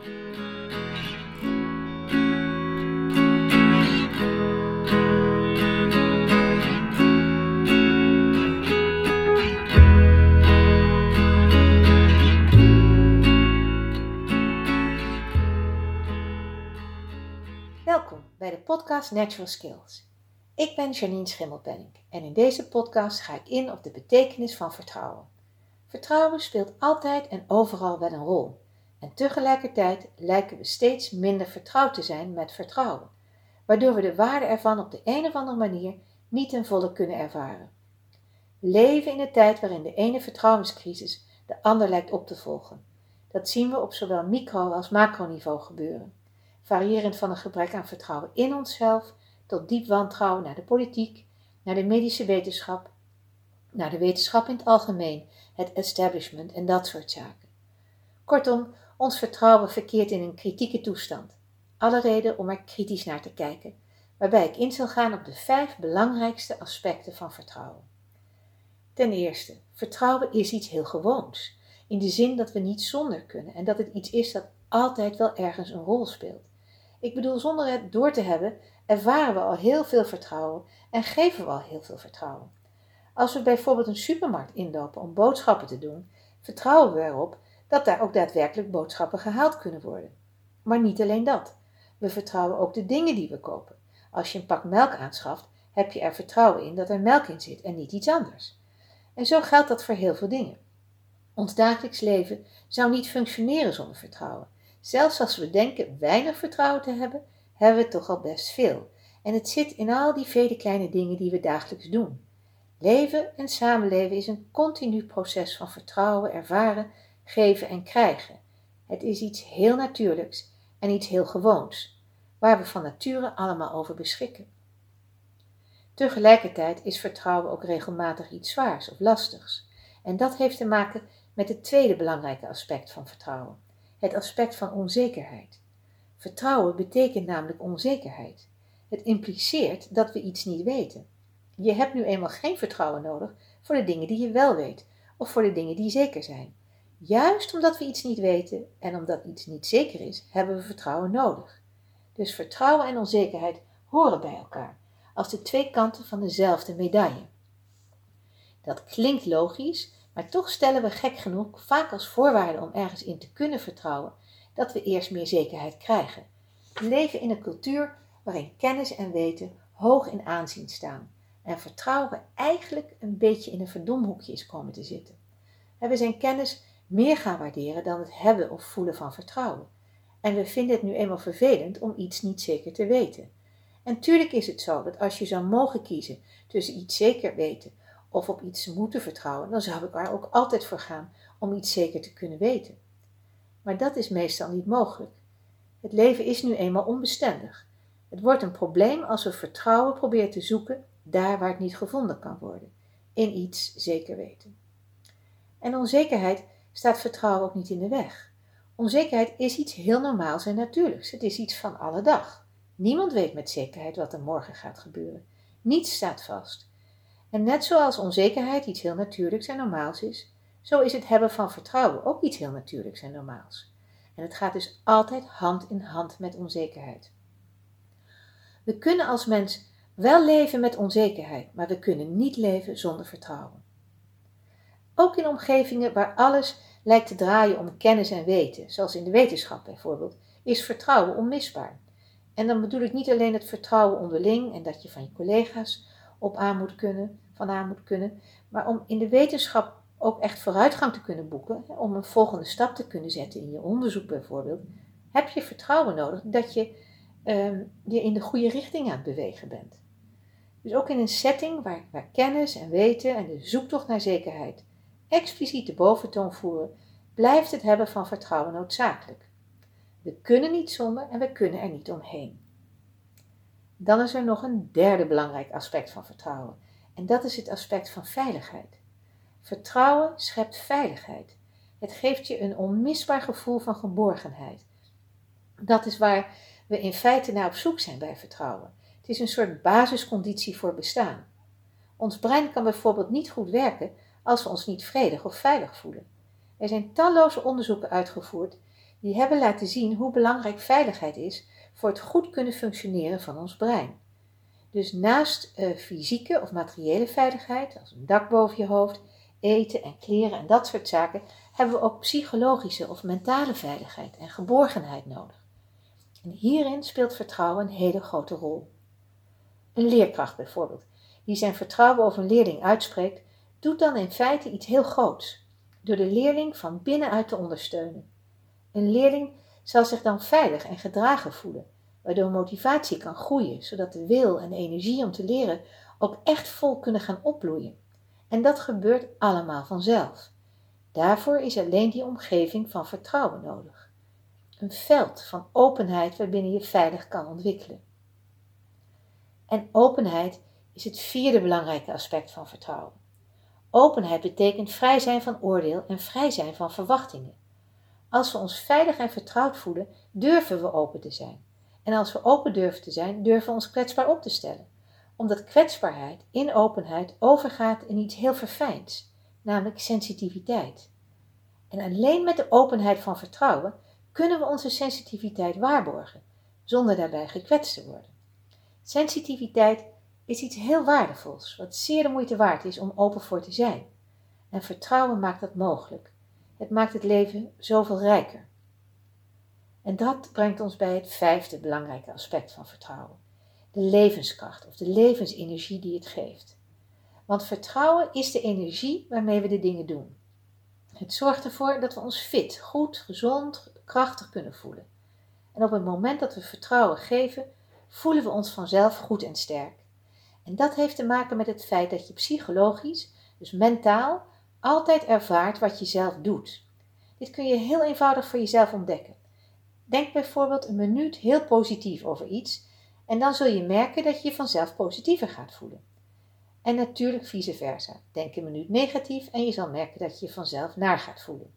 Welkom bij de podcast Natural Skills. Ik ben Janine Schimmelpenning en in deze podcast ga ik in op de betekenis van vertrouwen. Vertrouwen speelt altijd en overal wel een rol. En tegelijkertijd lijken we steeds minder vertrouwd te zijn met vertrouwen, waardoor we de waarde ervan op de een of andere manier niet ten volle kunnen ervaren. Leven in een tijd waarin de ene vertrouwenscrisis de ander lijkt op te volgen. Dat zien we op zowel micro- als macroniveau gebeuren, variërend van een gebrek aan vertrouwen in onszelf tot diep wantrouwen naar de politiek, naar de medische wetenschap, naar de wetenschap in het algemeen, het establishment en dat soort zaken. Kortom, ons vertrouwen verkeert in een kritieke toestand. Alle reden om er kritisch naar te kijken, waarbij ik in zal gaan op de vijf belangrijkste aspecten van vertrouwen. Ten eerste, vertrouwen is iets heel gewoons, in de zin dat we niet zonder kunnen en dat het iets is dat altijd wel ergens een rol speelt. Ik bedoel, zonder het door te hebben, ervaren we al heel veel vertrouwen en geven we al heel veel vertrouwen. Als we bijvoorbeeld een supermarkt inlopen om boodschappen te doen, vertrouwen we erop dat daar ook daadwerkelijk boodschappen gehaald kunnen worden. Maar niet alleen dat. We vertrouwen ook de dingen die we kopen. Als je een pak melk aanschaft, heb je er vertrouwen in dat er melk in zit en niet iets anders. En zo geldt dat voor heel veel dingen. Ons dagelijks leven zou niet functioneren zonder vertrouwen. Zelfs als we denken weinig vertrouwen te hebben, hebben we toch al best veel. En het zit in al die vele kleine dingen die we dagelijks doen. Leven en samenleven is een continu proces van vertrouwen, ervaren, geven en krijgen. Het is iets heel natuurlijks en iets heel gewoons, waar we van nature allemaal over beschikken. Tegelijkertijd is vertrouwen ook regelmatig iets zwaars of lastigs. En dat heeft te maken met het tweede belangrijke aspect van vertrouwen, het aspect van onzekerheid. Vertrouwen betekent namelijk onzekerheid. Het impliceert dat we iets niet weten. Je hebt nu eenmaal geen vertrouwen nodig voor de dingen die je wel weet, of voor de dingen die zeker zijn. Juist omdat we iets niet weten en omdat iets niet zeker is, hebben we vertrouwen nodig. Dus vertrouwen en onzekerheid horen bij elkaar, als de twee kanten van dezelfde medaille. Dat klinkt logisch, maar toch stellen we gek genoeg vaak als voorwaarde om ergens in te kunnen vertrouwen dat we eerst meer zekerheid krijgen. We leven in een cultuur waarin kennis en weten hoog in aanzien staan en vertrouwen eigenlijk een beetje in een verdomhoekje is komen te zitten. we zijn kennis meer gaan waarderen dan het hebben of voelen van vertrouwen. En we vinden het nu eenmaal vervelend om iets niet zeker te weten. En tuurlijk is het zo dat als je zou mogen kiezen tussen iets zeker weten of op iets moeten vertrouwen, dan zou ik er ook altijd voor gaan om iets zeker te kunnen weten. Maar dat is meestal niet mogelijk. Het leven is nu eenmaal onbestendig. Het wordt een probleem als we vertrouwen proberen te zoeken daar waar het niet gevonden kan worden, in iets zeker weten. En onzekerheid staat vertrouwen ook niet in de weg. Onzekerheid is iets heel normaals en natuurlijks. Het is iets van alle dag. Niemand weet met zekerheid wat er morgen gaat gebeuren. Niets staat vast. En net zoals onzekerheid iets heel natuurlijks en normaals is, zo is het hebben van vertrouwen ook iets heel natuurlijks en normaals. En het gaat dus altijd hand in hand met onzekerheid. We kunnen als mens wel leven met onzekerheid, maar we kunnen niet leven zonder vertrouwen. Ook in omgevingen waar alles lijkt te draaien om kennis en weten, zoals in de wetenschap bijvoorbeeld, is vertrouwen onmisbaar. En dan bedoel ik niet alleen het vertrouwen onderling en dat je van je collega's op aan moet kunnen, van aan moet kunnen, maar om in de wetenschap ook echt vooruitgang te kunnen boeken, om een volgende stap te kunnen zetten in je onderzoek bijvoorbeeld, heb je vertrouwen nodig dat je um, je in de goede richting aan het bewegen bent. Dus ook in een setting waar kennis en weten en de zoektocht naar zekerheid expliciet de boventoon voeren, blijft het hebben van vertrouwen noodzakelijk. We kunnen niet zonder en we kunnen er niet omheen. Dan is er nog een derde belangrijk aspect van vertrouwen, en dat is het aspect van veiligheid. Vertrouwen schept veiligheid. Het geeft je een onmisbaar gevoel van geborgenheid. Dat is waar we in feite naar op zoek zijn bij vertrouwen. Het is een soort basisconditie voor bestaan. Ons brein kan bijvoorbeeld niet goed werken als we ons niet vredig of veilig voelen. Er zijn talloze onderzoeken uitgevoerd Die hebben laten zien hoe belangrijk veiligheid is voor het goed kunnen functioneren van ons brein. Dus naast uh, fysieke of materiële veiligheid, als een dak boven je hoofd, eten en kleren en dat soort zaken, hebben we ook psychologische of mentale veiligheid en geborgenheid nodig. En hierin speelt vertrouwen een hele grote rol. Een leerkracht bijvoorbeeld, die zijn vertrouwen over een leerling uitspreekt, doet dan in feite iets heel groots, door de leerling van binnenuit te ondersteunen. Een leerling zal zich dan veilig en gedragen voelen, waardoor motivatie kan groeien, zodat de wil en energie om te leren ook echt vol kunnen gaan opbloeien. En dat gebeurt allemaal vanzelf. Daarvoor is alleen die omgeving van vertrouwen nodig. Een veld van openheid waarbinnen je veilig kan ontwikkelen. En openheid is het vierde belangrijke aspect van vertrouwen. Openheid betekent vrij zijn van oordeel en vrij zijn van verwachtingen. Als we ons veilig en vertrouwd voelen, durven we open te zijn. En als we open durven te zijn, durven we ons kwetsbaar op te stellen. Omdat kwetsbaarheid in openheid overgaat in iets heel verfijns, namelijk sensitiviteit. En alleen met de openheid van vertrouwen kunnen we onze sensitiviteit waarborgen, zonder daarbij gekwetst te worden. Sensitiviteit is iets heel waardevols, wat zeer de moeite waard is om open voor te zijn. En vertrouwen maakt dat mogelijk. Het maakt het leven zoveel rijker. En dat brengt ons bij het vijfde belangrijke aspect van vertrouwen: de levenskracht of de levensenergie die het geeft. Want vertrouwen is de energie waarmee we de dingen doen. Het zorgt ervoor dat we ons fit, goed, gezond, krachtig kunnen voelen. En op het moment dat we vertrouwen geven, voelen we ons vanzelf goed en sterk. En dat heeft te maken met het feit dat je psychologisch, dus mentaal, altijd ervaart wat je zelf doet. Dit kun je heel eenvoudig voor jezelf ontdekken. Denk bijvoorbeeld een minuut heel positief over iets en dan zul je merken dat je je vanzelf positiever gaat voelen. En natuurlijk vice versa. Denk een minuut negatief en je zal merken dat je je vanzelf naar gaat voelen.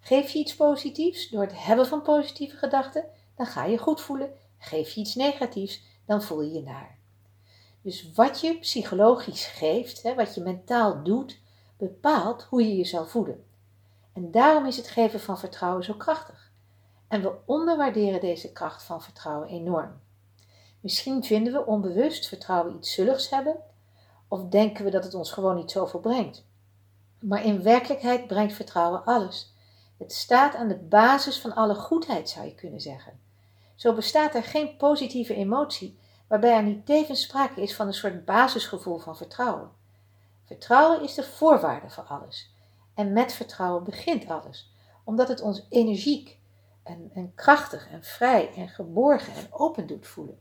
Geef je iets positiefs door het hebben van positieve gedachten, dan ga je goed voelen. Geef je iets negatiefs, dan voel je je naar. Dus wat je psychologisch geeft, hè, wat je mentaal doet, bepaalt hoe je je zal voelen. En daarom is het geven van vertrouwen zo krachtig. En we onderwaarderen deze kracht van vertrouwen enorm. Misschien vinden we onbewust vertrouwen iets zulligs hebben, of denken we dat het ons gewoon niet zoveel brengt. Maar in werkelijkheid brengt vertrouwen alles. Het staat aan de basis van alle goedheid, zou je kunnen zeggen. Zo bestaat er geen positieve emotie waarbij er niet tevens sprake is van een soort basisgevoel van vertrouwen. Vertrouwen is de voorwaarde voor alles. En met vertrouwen begint alles, omdat het ons energiek en, en krachtig en vrij en geborgen en open doet voelen.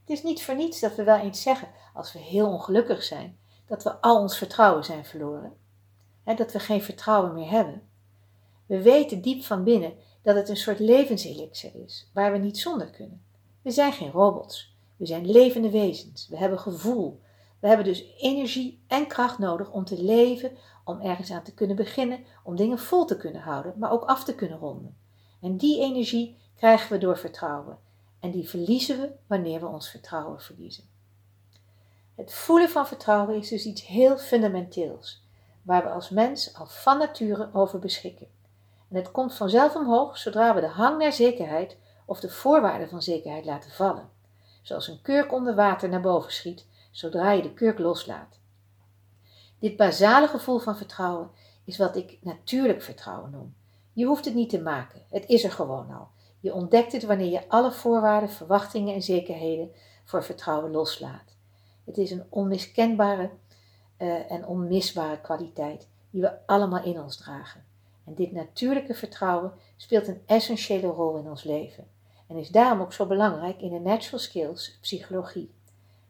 Het is niet voor niets dat we wel eens zeggen, als we heel ongelukkig zijn, dat we al ons vertrouwen zijn verloren. Hè, dat we geen vertrouwen meer hebben. We weten diep van binnen dat het een soort levenselixer is, waar we niet zonder kunnen. We zijn geen robots. We zijn levende wezens. We hebben gevoel. We hebben dus energie en kracht nodig om te leven, om ergens aan te kunnen beginnen, om dingen vol te kunnen houden, maar ook af te kunnen ronden. En die energie krijgen we door vertrouwen. En die verliezen we wanneer we ons vertrouwen verliezen. Het voelen van vertrouwen is dus iets heel fundamenteels, waar we als mens al van nature over beschikken. En het komt vanzelf omhoog zodra we de hang naar zekerheid of de voorwaarden van zekerheid laten vallen zoals een kurk onder water naar boven schiet zodra je de kurk loslaat. Dit basale gevoel van vertrouwen is wat ik natuurlijk vertrouwen noem. Je hoeft het niet te maken, het is er gewoon al. Je ontdekt het wanneer je alle voorwaarden, verwachtingen en zekerheden voor vertrouwen loslaat. Het is een onmiskenbare uh, en onmisbare kwaliteit die we allemaal in ons dragen. En dit natuurlijke vertrouwen speelt een essentiële rol in ons leven en is daarom ook zo belangrijk in de natural skills psychologie,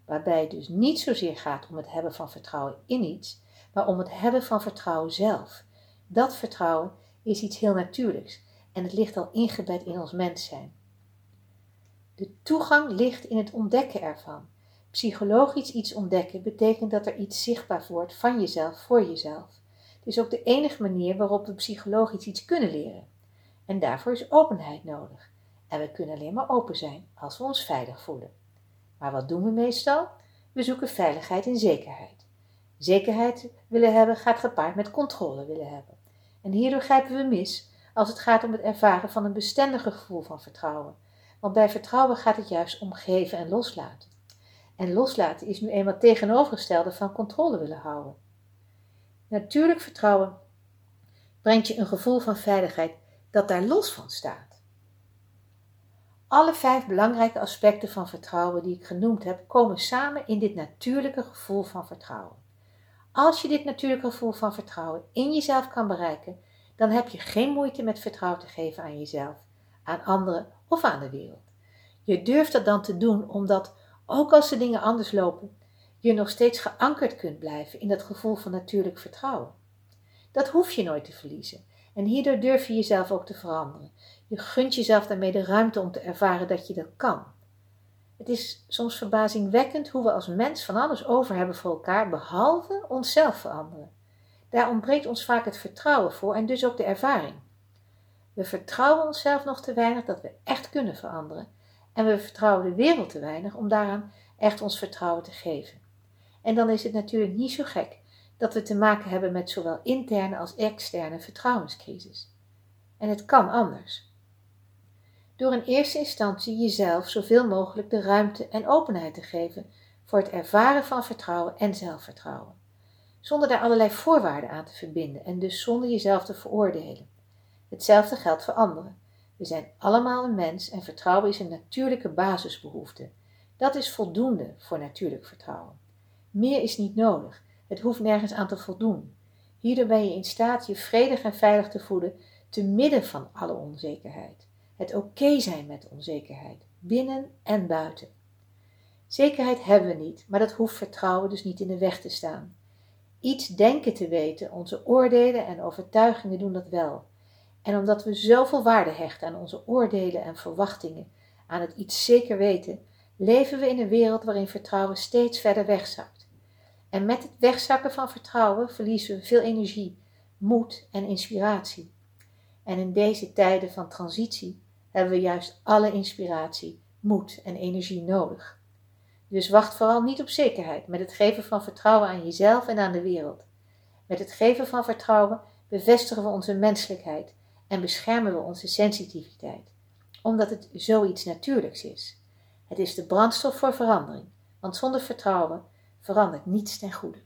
waarbij het dus niet zozeer gaat om het hebben van vertrouwen in iets, maar om het hebben van vertrouwen zelf. Dat vertrouwen is iets heel natuurlijks en het ligt al ingebed in ons mens zijn. De toegang ligt in het ontdekken ervan. Psychologisch iets ontdekken betekent dat er iets zichtbaar wordt van jezelf voor jezelf. Het is ook de enige manier waarop we psychologisch iets kunnen leren. En daarvoor is openheid nodig. En we kunnen alleen maar open zijn als we ons veilig voelen. Maar wat doen we meestal? We zoeken veiligheid en zekerheid. Zekerheid willen hebben gaat gepaard met controle willen hebben. En hierdoor grijpen we mis als het gaat om het ervaren van een bestendige gevoel van vertrouwen. Want bij vertrouwen gaat het juist om geven en loslaten. En loslaten is nu eenmaal tegenovergestelde van controle willen houden. Natuurlijk vertrouwen brengt je een gevoel van veiligheid dat daar los van staat. Alle vijf belangrijke aspecten van vertrouwen die ik genoemd heb, komen samen in dit natuurlijke gevoel van vertrouwen. Als je dit natuurlijke gevoel van vertrouwen in jezelf kan bereiken, dan heb je geen moeite met vertrouwen te geven aan jezelf, aan anderen of aan de wereld. Je durft dat dan te doen omdat, ook als de dingen anders lopen, je nog steeds geankerd kunt blijven in dat gevoel van natuurlijk vertrouwen. Dat hoef je nooit te verliezen. En hierdoor durf je jezelf ook te veranderen. Je gunt jezelf daarmee de ruimte om te ervaren dat je dat kan. Het is soms verbazingwekkend hoe we als mens van alles over hebben voor elkaar, behalve onszelf veranderen. Daar ontbreekt ons vaak het vertrouwen voor en dus ook de ervaring. We vertrouwen onszelf nog te weinig dat we echt kunnen veranderen. En we vertrouwen de wereld te weinig om daaraan echt ons vertrouwen te geven. En dan is het natuurlijk niet zo gek dat we te maken hebben met zowel interne als externe vertrouwenscrisis. En het kan anders. Door in eerste instantie jezelf zoveel mogelijk de ruimte en openheid te geven voor het ervaren van vertrouwen en zelfvertrouwen, zonder daar allerlei voorwaarden aan te verbinden en dus zonder jezelf te veroordelen. Hetzelfde geldt voor anderen. We zijn allemaal een mens en vertrouwen is een natuurlijke basisbehoefte. Dat is voldoende voor natuurlijk vertrouwen. Meer is niet nodig. Het hoeft nergens aan te voldoen. Hierdoor ben je in staat je vredig en veilig te voelen te midden van alle onzekerheid. Het oké zijn met onzekerheid, binnen en buiten. Zekerheid hebben we niet, maar dat hoeft vertrouwen dus niet in de weg te staan. Iets denken te weten, onze oordelen en overtuigingen doen dat wel. En omdat we zoveel waarde hechten aan onze oordelen en verwachtingen, aan het iets zeker weten, leven we in een wereld waarin vertrouwen steeds verder wegzakt. En met het wegzakken van vertrouwen verliezen we veel energie, moed en inspiratie. En in deze tijden van transitie hebben we juist alle inspiratie, moed en energie nodig. Dus wacht vooral niet op zekerheid met het geven van vertrouwen aan jezelf en aan de wereld. Met het geven van vertrouwen bevestigen we onze menselijkheid en beschermen we onze sensitiviteit, omdat het zoiets natuurlijks is. Het is de brandstof voor verandering, want zonder vertrouwen verandert niets ten goede.